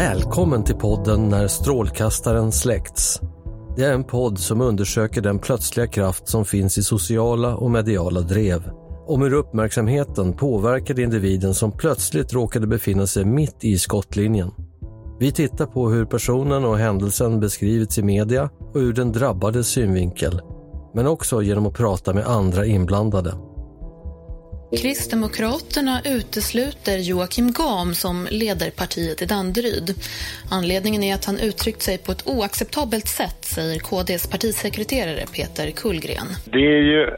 Välkommen till podden När strålkastaren släckts. Det är en podd som undersöker den plötsliga kraft som finns i sociala och mediala drev. Om hur uppmärksamheten påverkade individen som plötsligt råkade befinna sig mitt i skottlinjen. Vi tittar på hur personen och händelsen beskrivits i media och ur den drabbades synvinkel. Men också genom att prata med andra inblandade. Kristdemokraterna utesluter Joakim Gam som leder partiet i Danderyd. Anledningen är att han uttryckt sig på ett oacceptabelt sätt, säger KDs partisekreterare Peter Kullgren. Det är ju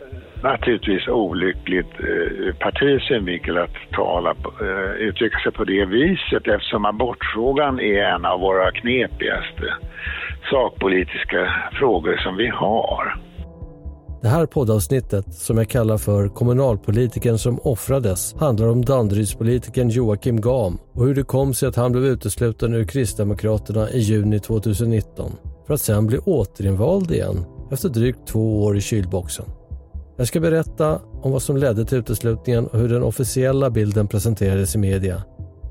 naturligtvis olyckligt eh, ur eh, partiets synvinkel att tala, eh, uttrycka sig på det viset eftersom abortfrågan är en av våra knepigaste sakpolitiska frågor som vi har. Det här poddavsnittet, som jag kallar för Kommunalpolitiken som offrades, handlar om Danderydspolitikern Joakim Gam och hur det kom sig att han blev utesluten ur Kristdemokraterna i juni 2019 för att sen bli återinvald igen efter drygt två år i kylboxen. Jag ska berätta om vad som ledde till uteslutningen och hur den officiella bilden presenterades i media.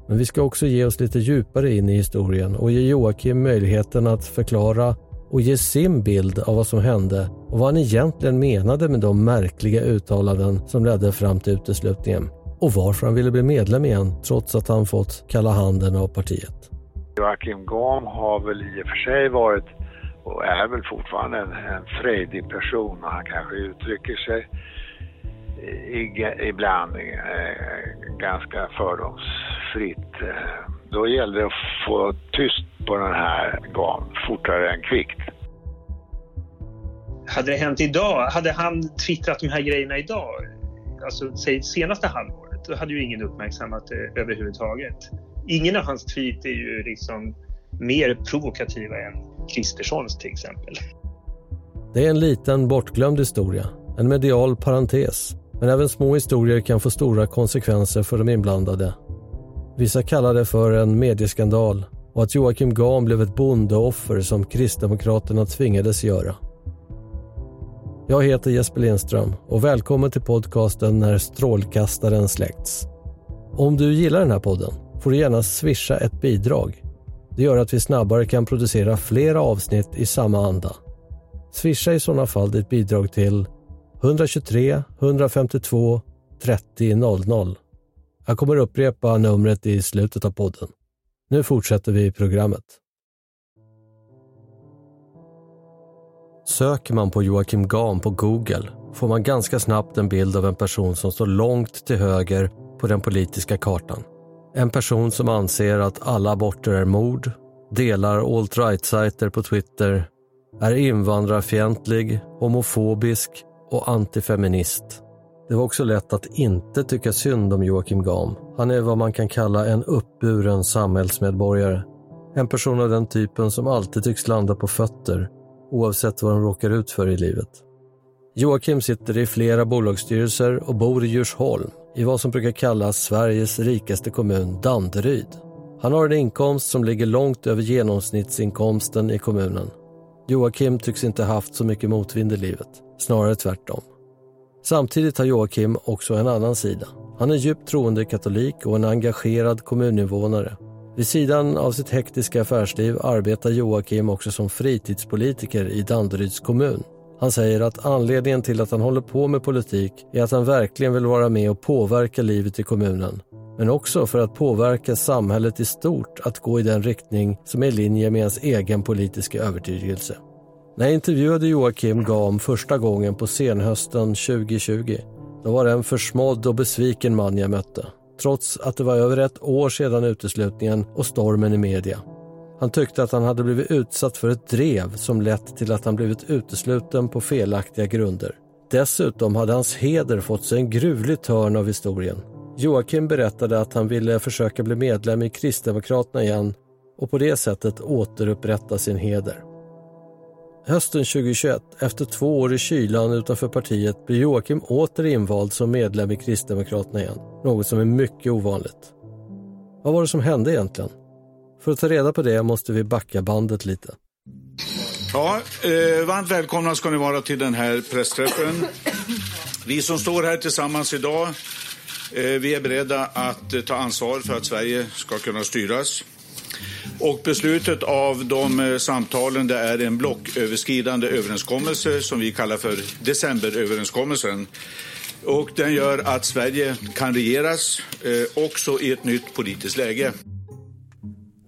Men vi ska också ge oss lite djupare in i historien och ge Joakim möjligheten att förklara och ge sin bild av vad som hände och vad han egentligen menade med de märkliga uttalanden som ledde fram till uteslutningen och varför han ville bli medlem igen trots att han fått kalla handen av partiet. Joakim Gam har väl i och för sig varit och är väl fortfarande en, en frejdig person och han kanske uttrycker sig ibland eh, ganska fördomsfritt. Eh, då gällde det att få tyst på den här GAN fortare än kvickt. Hade det hänt idag, hade han twittrat de här grejerna idag, alltså säg senaste halvåret, då hade ju ingen uppmärksammat det överhuvudtaget. Ingen av hans tweet är ju liksom mer provokativa än Kristerssons till exempel. Det är en liten bortglömd historia, en medial parentes. Men även små historier kan få stora konsekvenser för de inblandade Vissa kallar det för en medieskandal och att Joakim Gahn blev ett bondeoffer som Kristdemokraterna tvingades göra. Jag heter Jesper Lindström och välkommen till podcasten När strålkastaren släckts. Om du gillar den här podden får du gärna swisha ett bidrag. Det gör att vi snabbare kan producera flera avsnitt i samma anda. Swisha i sådana fall ditt bidrag till 123 152 30 00 jag kommer upprepa numret i slutet av podden. Nu fortsätter vi programmet. Söker man på Joakim Gahn på Google får man ganska snabbt en bild av en person som står långt till höger på den politiska kartan. En person som anser att alla aborter är mord, delar alt-right-sajter på Twitter, är invandrarfientlig, homofobisk och antifeminist. Det var också lätt att inte tycka synd om Joakim Gam. Han är vad man kan kalla en uppburen samhällsmedborgare. En person av den typen som alltid tycks landa på fötter oavsett vad de råkar ut för i livet. Joakim sitter i flera bolagsstyrelser och bor i Djursholm i vad som brukar kallas Sveriges rikaste kommun, Danderyd. Han har en inkomst som ligger långt över genomsnittsinkomsten i kommunen. Joakim tycks inte haft så mycket motvind i livet, snarare tvärtom. Samtidigt har Joakim också en annan sida. Han är djupt troende katolik och en engagerad kommuninvånare. Vid sidan av sitt hektiska affärsliv arbetar Joakim också som fritidspolitiker i Danderyds kommun. Han säger att anledningen till att han håller på med politik är att han verkligen vill vara med och påverka livet i kommunen. Men också för att påverka samhället i stort att gå i den riktning som är i linje med hans egen politiska övertygelse. När jag intervjuade Joakim Gam första gången på senhösten 2020 då var det en försmådd och besviken man jag mötte. Trots att det var över ett år sedan uteslutningen och stormen i media. Han tyckte att han hade blivit utsatt för ett drev som lett till att han blivit utesluten på felaktiga grunder. Dessutom hade hans heder fått sig en gruvlig törn av historien. Joakim berättade att han ville försöka bli medlem i Kristdemokraterna igen och på det sättet återupprätta sin heder. Hösten 2021, efter två år i kylan utanför partiet, blir Joakim åter invald som medlem i Kristdemokraterna igen. Något som är mycket ovanligt. Vad var det som hände egentligen? För att ta reda på det måste vi backa bandet lite. Ja, eh, varmt välkomna ska ni vara till den här pressträffen. Vi som står här tillsammans idag, eh, vi är beredda att eh, ta ansvar för att Sverige ska kunna styras och beslutet av de eh, samtalen det är en blocköverskridande överenskommelse som vi kallar för decemberöverenskommelsen. Och den gör att Sverige kan regeras eh, också i ett nytt politiskt läge.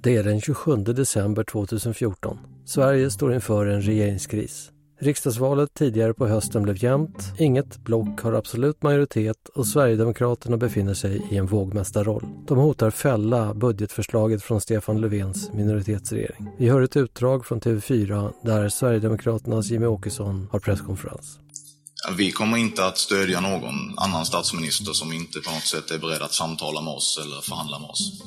Det är den 27 december 2014. Sverige står inför en regeringskris. Riksdagsvalet tidigare på hösten blev jämnt, inget block har absolut majoritet och Sverigedemokraterna befinner sig i en vågmästarroll. De hotar fälla budgetförslaget från Stefan Löfvens minoritetsregering. Vi hör ett utdrag från TV4 där Sverigedemokraternas Jimmy Åkesson har presskonferens. Vi kommer inte att stödja någon annan statsminister som inte på något sätt är beredd att samtala med oss eller förhandla med oss.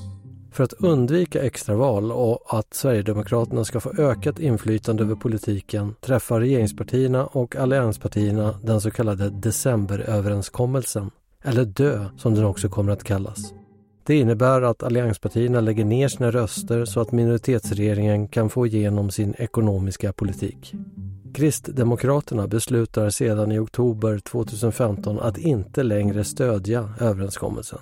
För att undvika extraval och att Sverigedemokraterna ska få ökat inflytande över politiken träffar regeringspartierna och allianspartierna den så kallade decemberöverenskommelsen, eller DÖ som den också kommer att kallas. Det innebär att allianspartierna lägger ner sina röster så att minoritetsregeringen kan få igenom sin ekonomiska politik. Kristdemokraterna beslutar sedan i oktober 2015 att inte längre stödja överenskommelsen.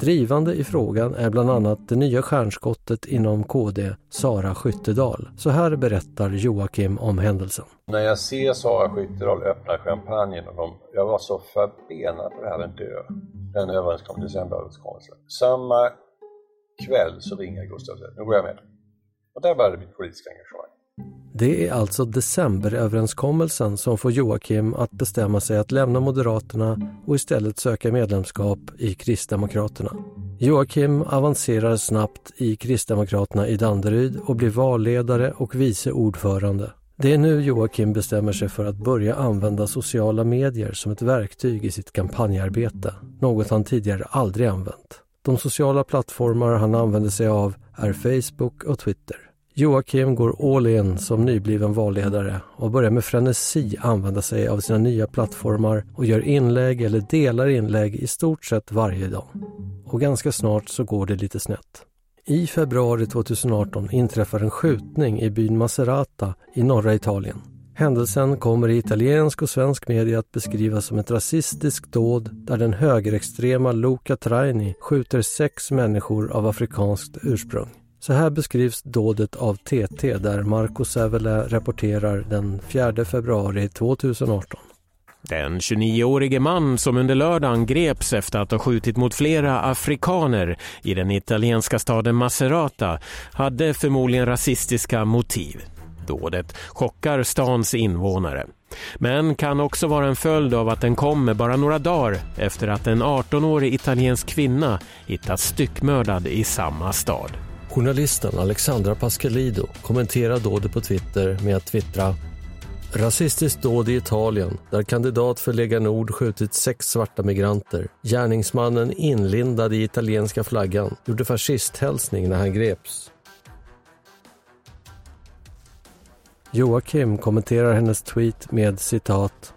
Drivande i frågan är bland annat det nya stjärnskottet inom KD, Sara Skyttedal. Så här berättar Joakim om händelsen. När jag ser Sara Skyttedal öppna champagnen och de, jag var så förbenad på det här med dö. Den överenskommelsen, decemberöverenskommelsen. Samma kväll så ringer Gustav och säger, nu går jag med. Och där började mitt politiska engagemang. Det är alltså decemberöverenskommelsen som får Joakim att bestämma sig att lämna Moderaterna och istället söka medlemskap i Kristdemokraterna. Joakim avancerar snabbt i Kristdemokraterna i Danderyd och blir valledare och vice ordförande. Det är nu Joakim bestämmer sig för att börja använda sociala medier som ett verktyg i sitt kampanjarbete, något han tidigare aldrig använt. De sociala plattformar han använder sig av är Facebook och Twitter. Joakim går all in som nybliven valledare och börjar med frenesi använda sig av sina nya plattformar och gör inlägg eller delar inlägg i stort sett varje dag. Och ganska snart så går det lite snett. I februari 2018 inträffar en skjutning i byn Maserata i norra Italien. Händelsen kommer i italiensk och svensk media att beskrivas som ett rasistiskt dåd där den högerextrema Luca Traini skjuter sex människor av afrikanskt ursprung. Så här beskrivs dådet av TT där Marco Sävele rapporterar den 4 februari 2018. Den 29-årige man som under lördagen greps efter att ha skjutit mot flera afrikaner i den italienska staden Macerata hade förmodligen rasistiska motiv. Dådet chockar stans invånare. Men kan också vara en följd av att den kommer bara några dagar efter att en 18-årig italiensk kvinna hittats styckmördad i samma stad. Journalisten Alexandra Pascalido kommenterar dådet på Twitter med att twittra Rasistiskt dåd i Italien där kandidat för Lega Nord skjutit sex svarta migranter. Gärningsmannen inlindad i italienska flaggan gjorde fascisthälsning när han greps. Joakim kommenterar hennes tweet med citat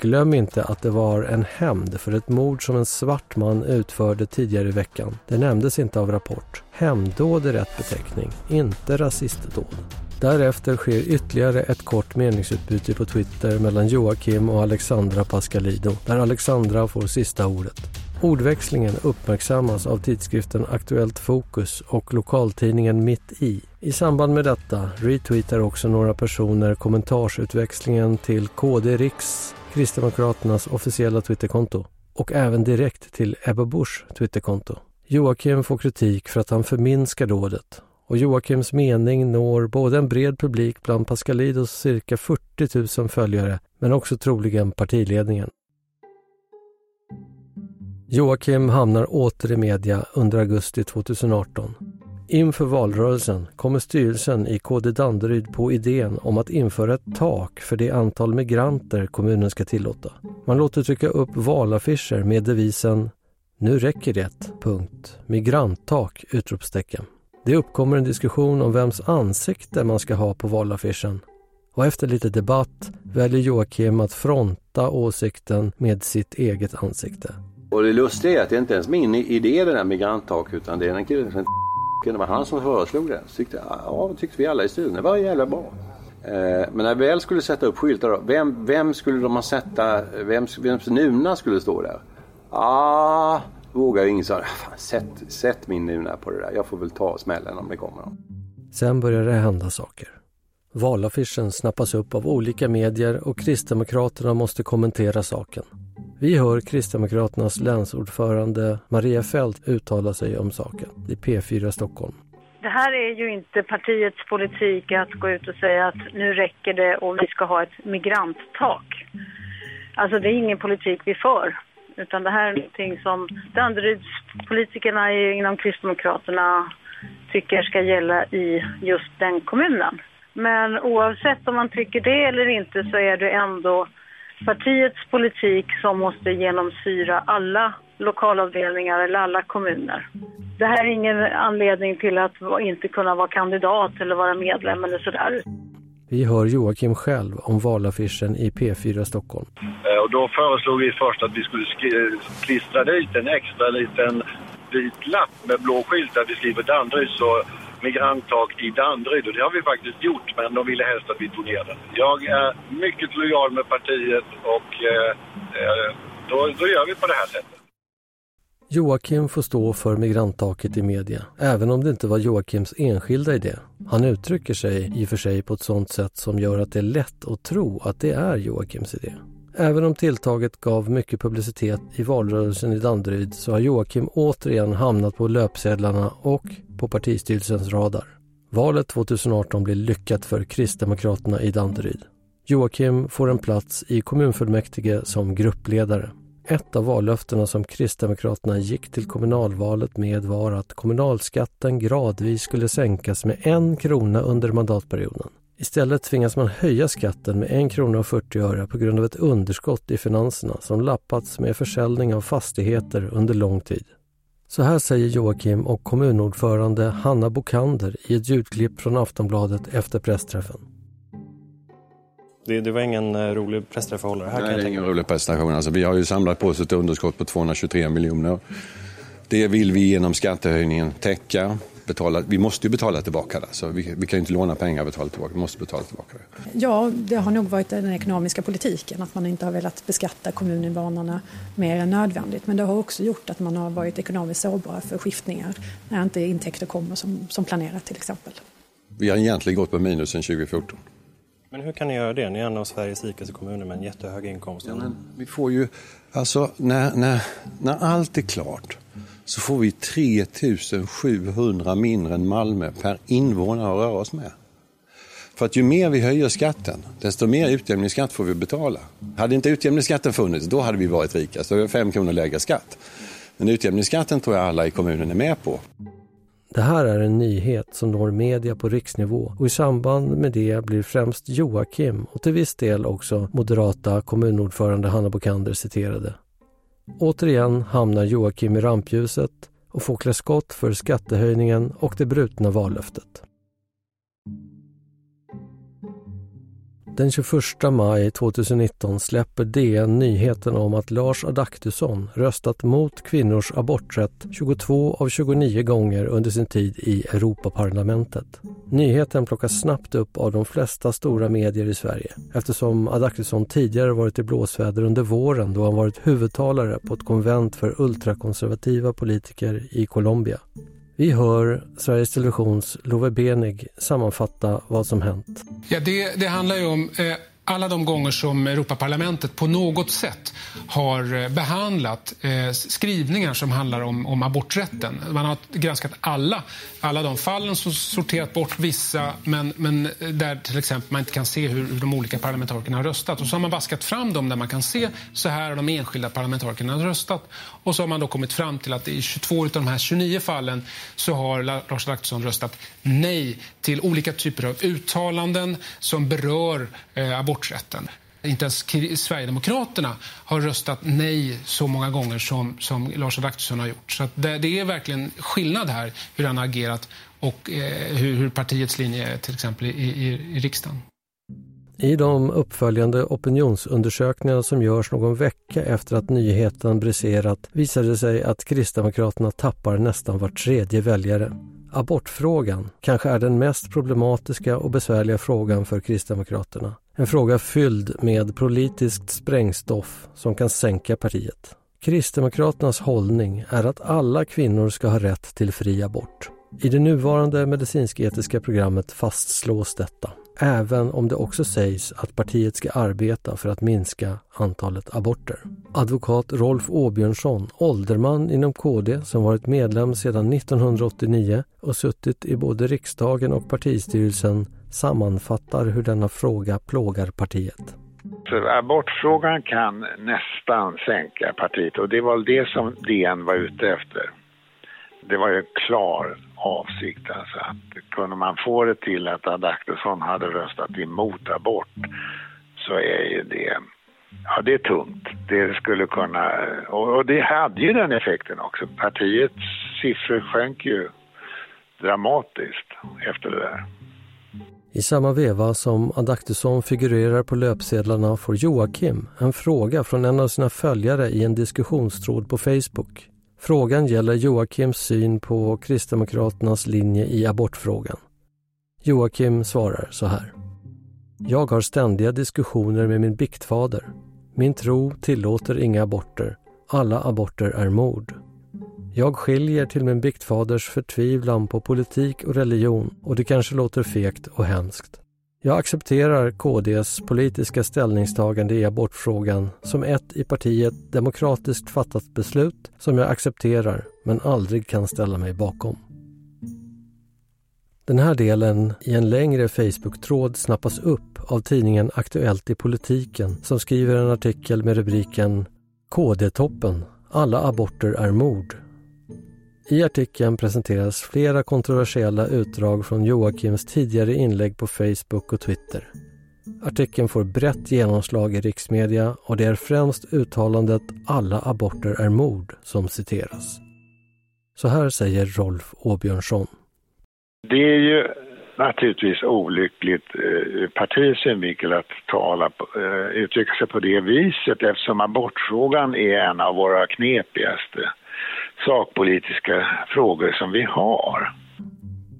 Glöm inte att det var en hämnd för ett mord som en svart man utförde tidigare i veckan. Det nämndes inte av Rapport. Hämnddåd är rätt beteckning, inte rasistdåd. Därefter sker ytterligare ett kort meningsutbyte på Twitter mellan Joakim och Alexandra Pascalido, där Alexandra får sista ordet. Ordväxlingen uppmärksammas av tidskriften Aktuellt Fokus och lokaltidningen Mitt i. I samband med detta retweetar också några personer kommentarsutväxlingen till KD Riks Kristdemokraternas officiella Twitterkonto och även direkt till Ebba Buschs Twitterkonto. Joakim får kritik för att han förminskar dådet och Joakims mening når både en bred publik bland Pascalidos cirka 40 000 följare men också troligen partiledningen. Joakim hamnar åter i media under augusti 2018 Inför valrörelsen kommer styrelsen i KD Danderyd på idén om att införa ett tak för det antal migranter kommunen ska tillåta. Man låter trycka upp valaffischer med devisen “Nu räcker det!” punkt. Migranttak! utropstecken. Det uppkommer en diskussion om vems ansikte man ska ha på valaffischen och efter lite debatt väljer Joakim att fronta åsikten med sitt eget ansikte. Och det lustiga är att det inte ens min idé det där migranttak utan det är en kille som det var han som föreslog det. Så tyckte, ja, tyckte vi alla i studion. Det var jävla bra. Eh, men när vi väl skulle sätta upp skyltar vem, vem skulle de sätta, vems, vems nuna skulle stå där? Ah, vågar ingen säga, sätt, sätt min Nuna på det där. Jag får väl ta smällen om det kommer. någon. Sen började det hända saker. Valaffischen snappas upp av olika medier och Kristdemokraterna måste kommentera saken. Vi hör Kristdemokraternas länsordförande Maria Fält uttala sig om saken i P4 Stockholm. Det här är ju inte partiets politik att gå ut och säga att nu räcker det och vi ska ha ett migranttak. Alltså det är ingen politik vi för. Utan det här är någonting som Danderydspolitikerna inom Kristdemokraterna tycker ska gälla i just den kommunen. Men oavsett om man tycker det eller inte så är det ändå partiets politik som måste genomsyra alla lokalavdelningar eller alla kommuner. Det här är ingen anledning till att inte kunna vara kandidat eller vara medlem eller sådär. Vi hör Joakim själv om valaffischen i P4 Stockholm. Eh, och då föreslog vi först att vi skulle klistra dit en extra liten vit lapp med blå skylt där vi skriver Danderyd så migranttak i Danderyd och det har vi faktiskt gjort men de ville helst att vi tog ner den. Jag är mycket lojal med partiet och eh, eh, då, då gör vi på det här sättet. Joakim får stå för migranttaket i media, även om det inte var Joakims enskilda idé. Han uttrycker sig i och för sig på ett sådant sätt som gör att det är lätt att tro att det är Joakims idé. Även om tilltaget gav mycket publicitet i valrörelsen i Danderyd så har Joakim återigen hamnat på löpsedlarna och på partistyrelsens radar. Valet 2018 blir lyckat för Kristdemokraterna i Danderyd. Joakim får en plats i kommunfullmäktige som gruppledare. Ett av vallöftena som Kristdemokraterna gick till kommunalvalet med var att kommunalskatten gradvis skulle sänkas med en krona under mandatperioden. Istället tvingas man höja skatten med 1 krona och 40 öre på grund av ett underskott i finanserna som lappats med försäljning av fastigheter under lång tid. Så här säger Joakim och kommunordförande Hanna Bokander i ett ljudklipp från Aftonbladet efter pressträffen. Det, det var ingen eh, rolig pressträff att hålla det här. Nej, det är ingen rolig prestation. Alltså, vi har ju samlat på oss ett underskott på 223 miljoner. Det vill vi genom skattehöjningen täcka betala, vi måste ju betala tillbaka det. Så vi, vi kan ju inte låna pengar och betala tillbaka, vi måste betala tillbaka det. Ja, det har nog varit den ekonomiska politiken, att man inte har velat beskatta kommuninvånarna mer än nödvändigt. Men det har också gjort att man har varit ekonomiskt sårbara för skiftningar när inte intäkter kommer som, som planerat till exempel. Vi har egentligen gått på minus sedan 2014. Men hur kan ni göra det? Ni är en av Sveriges rikaste kommuner med en jättehög inkomst. Ja, vi får ju, alltså när, när, när allt är klart så får vi 3700 mindre än Malmö per invånare att röra oss med. För att ju mer vi höjer skatten, desto mer utjämningsskatt får vi betala. Hade inte utjämningsskatten funnits, då hade vi varit rika. Så vi har 5 kronor lägre skatt. Men utjämningsskatten tror jag alla i kommunen är med på. Det här är en nyhet som når media på riksnivå och i samband med det blir främst Joakim och till viss del också moderata kommunordförande Hanna Bokander citerade. Återigen hamnar Joakim i rampljuset och får klä skott för skattehöjningen och det brutna vallöftet. Den 21 maj 2019 släpper DN nyheten om att Lars Adaktusson röstat mot kvinnors aborträtt 22 av 29 gånger under sin tid i Europaparlamentet. Nyheten plockas snabbt upp av de flesta stora medier i Sverige eftersom Adaktusson tidigare varit i blåsväder under våren då han varit huvudtalare på ett konvent för ultrakonservativa politiker i Colombia. Vi hör Sveriges Televisions Love Benig sammanfatta vad som hänt. Ja, det, det handlar ju om eh, alla de gånger som Europaparlamentet på något sätt har eh, behandlat eh, skrivningar som handlar om, om aborträtten. Man har granskat alla, alla de fallen, som sorterat bort vissa men, men eh, där till exempel man inte kan se hur, hur de olika parlamentarikerna har röstat. Och så har man vaskat fram dem där man kan se så här har de enskilda parlamentarikerna röstat. Och så har man då kommit fram till att i 22 av de här 29 fallen så har Lars Adaktusson röstat nej till olika typer av uttalanden som berör eh, aborträtten. Inte ens Sverigedemokraterna har röstat nej så många gånger som, som Lars Adaktusson har gjort. Så det, det, är verkligen skillnad här hur han har agerat och eh, hur, hur, partiets linje är till exempel i, i, i riksdagen. I de uppföljande opinionsundersökningarna som görs någon vecka efter att nyheten briserat visar det sig att Kristdemokraterna tappar nästan var tredje väljare. Abortfrågan kanske är den mest problematiska och besvärliga frågan för Kristdemokraterna. En fråga fylld med politiskt sprängstoff som kan sänka partiet. Kristdemokraternas hållning är att alla kvinnor ska ha rätt till fri abort. I det nuvarande medicinsk-etiska programmet fastslås detta, även om det också sägs att partiet ska arbeta för att minska antalet aborter. Advokat Rolf Åbjörnsson, ålderman inom KD som varit medlem sedan 1989 och suttit i både riksdagen och partistyrelsen, sammanfattar hur denna fråga plågar partiet. För abortfrågan kan nästan sänka partiet och det var det som DN var ute efter. Det var ju en klar avsikt alltså att kunde man få det till att Adaktusson hade röstat emot abort så är ju det, ja det är tungt. Det skulle kunna, och det hade ju den effekten också. Partiets siffror sjönk ju dramatiskt efter det där. I samma veva som Adaktusson figurerar på löpsedlarna får Joakim en fråga från en av sina följare i en diskussionstråd på Facebook. Frågan gäller Joakims syn på Kristdemokraternas linje i abortfrågan. Joakim svarar så här. Jag har ständiga diskussioner med min biktfader. Min tro tillåter inga aborter. Alla aborter är mord. Jag skiljer till min biktfaders förtvivlan på politik och religion och det kanske låter fegt och hemskt. Jag accepterar KDs politiska ställningstagande i abortfrågan som ett i partiet demokratiskt fattat beslut som jag accepterar men aldrig kan ställa mig bakom. Den här delen i en längre Facebook-tråd snappas upp av tidningen Aktuellt i politiken som skriver en artikel med rubriken KD-toppen. Alla aborter är mord. I artikeln presenteras flera kontroversiella utdrag från Joakims tidigare inlägg på Facebook och Twitter. Artikeln får brett genomslag i riksmedia och det är främst uttalandet “alla aborter är mord” som citeras. Så här säger Rolf Åbjörnsson. Det är ju naturligtvis olyckligt eh, ur partiets synvinkel att tala, eh, uttrycka sig på det viset eftersom abortfrågan är en av våra knepigaste sakpolitiska frågor som vi har.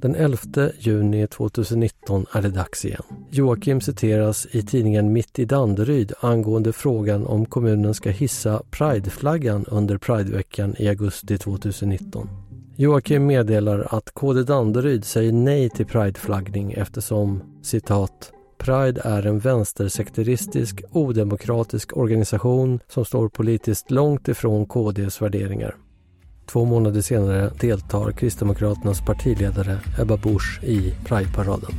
Den 11 juni 2019 är det dags igen. Joakim citeras i tidningen Mitt i Danderyd angående frågan om kommunen ska hissa prideflaggan under Prideveckan i augusti 2019. Joakim meddelar att KD Danderyd säger nej till prideflaggning eftersom citat Pride är en vänstersekteristisk, odemokratisk organisation som står politiskt långt ifrån KDs värderingar. Två månader senare deltar Kristdemokraternas partiledare Ebba Busch i Prideparaden.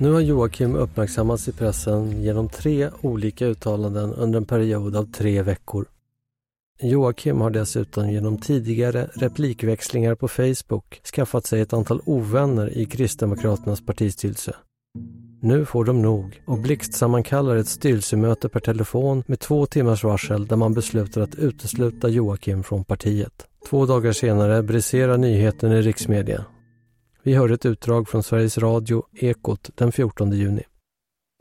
Nu har Joakim uppmärksammats i pressen genom tre olika uttalanden under en period av tre veckor. Joakim har dessutom genom tidigare replikväxlingar på Facebook skaffat sig ett antal ovänner i Kristdemokraternas partistyrelse. Nu får de nog och blixtsammankallar ett styrelsemöte per telefon med två timmars varsel där man beslutar att utesluta Joakim från partiet. Två dagar senare briserar nyheten i riksmedia. Vi hör ett utdrag från Sveriges Radio, Ekot, den 14 juni.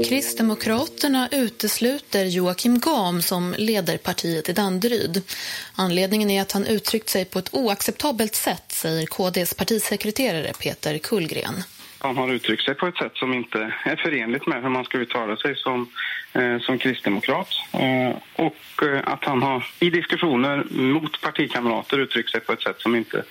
Kristdemokraterna utesluter Joakim Gam som leder partiet i Danderyd. Anledningen är att han uttryckt sig på ett oacceptabelt sätt, säger KDs partisekreterare Peter Kullgren han har uttryckt sig på ett sätt som inte är förenligt med hur man ska uttala sig som, som kristdemokrat. Eh, och eh, att han har i diskussioner mot partikamrater uttryckt sig på ett sätt som inte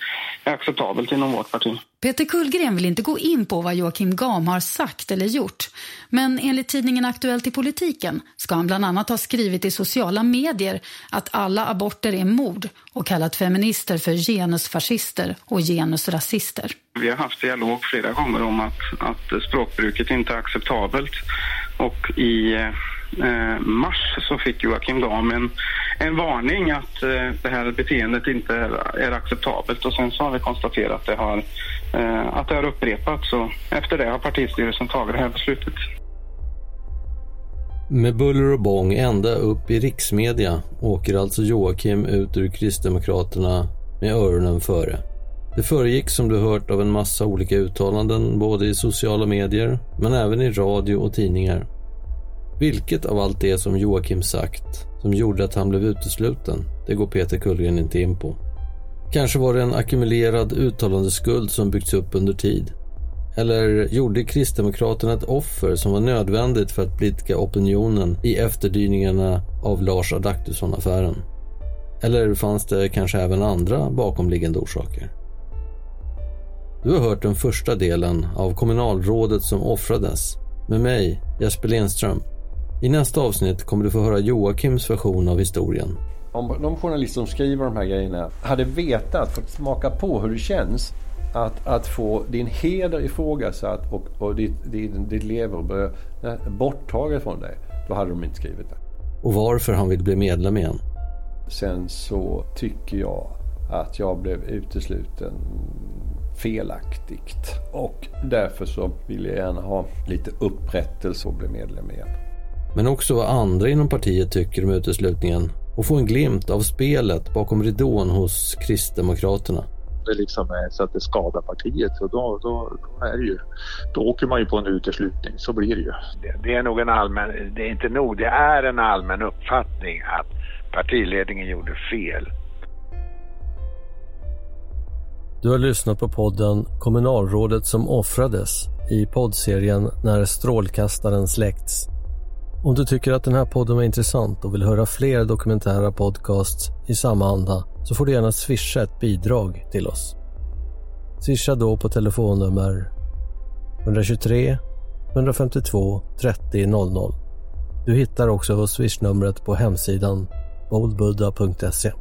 är acceptabelt inom vårt parti. Peter Kullgren vill inte gå in på vad Joakim Gam har sagt eller gjort. Men enligt tidningen Aktuellt i politiken ska han bland annat ha skrivit i sociala medier att alla aborter är mord och kallat feminister för genusfascister och genusrasister. Vi har haft dialog flera gånger om att, att språkbruket inte är acceptabelt och i eh, mars så fick Joakim Dam en, en varning att eh, det här beteendet inte är, är, acceptabelt och sen så har vi konstaterat att det har, eh, att det har upprepats och efter det har partistyrelsen tagit det här beslutet. Med buller och bång ända upp i riksmedia åker alltså Joakim ut ur Kristdemokraterna med öronen före. Det föregick som du hört av en massa olika uttalanden både i sociala medier men även i radio och tidningar. Vilket av allt det som Joakim sagt som gjorde att han blev utesluten, det går Peter Kullgren inte in på. Kanske var det en ackumulerad uttalandeskuld som byggts upp under tid. Eller gjorde Kristdemokraterna ett offer som var nödvändigt för att blidka opinionen i efterdyningarna av Lars Adaktusson-affären? Eller fanns det kanske även andra bakomliggande orsaker? Du har hört den första delen av kommunalrådet som offrades med mig, Jesper Lindström. I nästa avsnitt kommer du få höra Joakims version av historien. Om de journalister som skriver de här grejerna hade vetat, fått smaka på hur det känns att, att få din heder ifrågasatt och, och ditt, ditt, ditt lever borttaget från dig, då hade de inte skrivit det. Och varför han vill bli medlem igen? Sen så tycker jag att jag blev utesluten felaktigt. Och därför så vill jag gärna ha lite upprättelse och bli medlem igen. Men också vad andra inom partiet tycker om uteslutningen och få en glimt av spelet bakom ridån hos Kristdemokraterna. Det liksom är så att det skadar partiet och då, då, då, är det ju, då åker man ju på en uteslutning, så blir det ju. Det, det är nog en allmän, det är inte nog, det är en allmän uppfattning att partiledningen gjorde fel. Du har lyssnat på podden Kommunalrådet som offrades i poddserien När strålkastaren släckts. Om du tycker att den här podden var intressant och vill höra fler dokumentära podcasts i samma anda så får du gärna swisha ett bidrag till oss. Swisha då på telefonnummer 123 152 30 00. Du hittar också swishnumret på hemsidan boldbudda.se.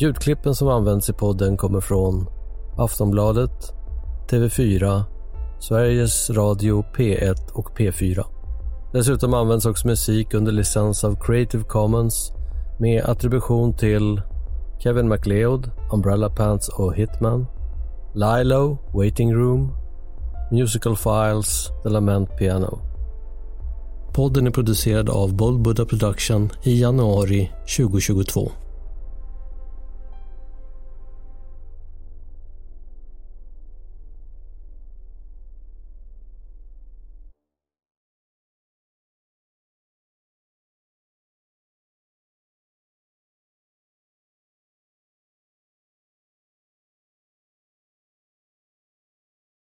Ljudklippen som används i podden kommer från Aftonbladet, TV4, Sveriges Radio P1 och P4. Dessutom används också musik under licens av Creative Commons med attribution till Kevin MacLeod, Umbrella Pants och Hitman, Lilo, Waiting Room, Musical Files, The Lament Piano. Podden är producerad av Bold Buddha Production i januari 2022.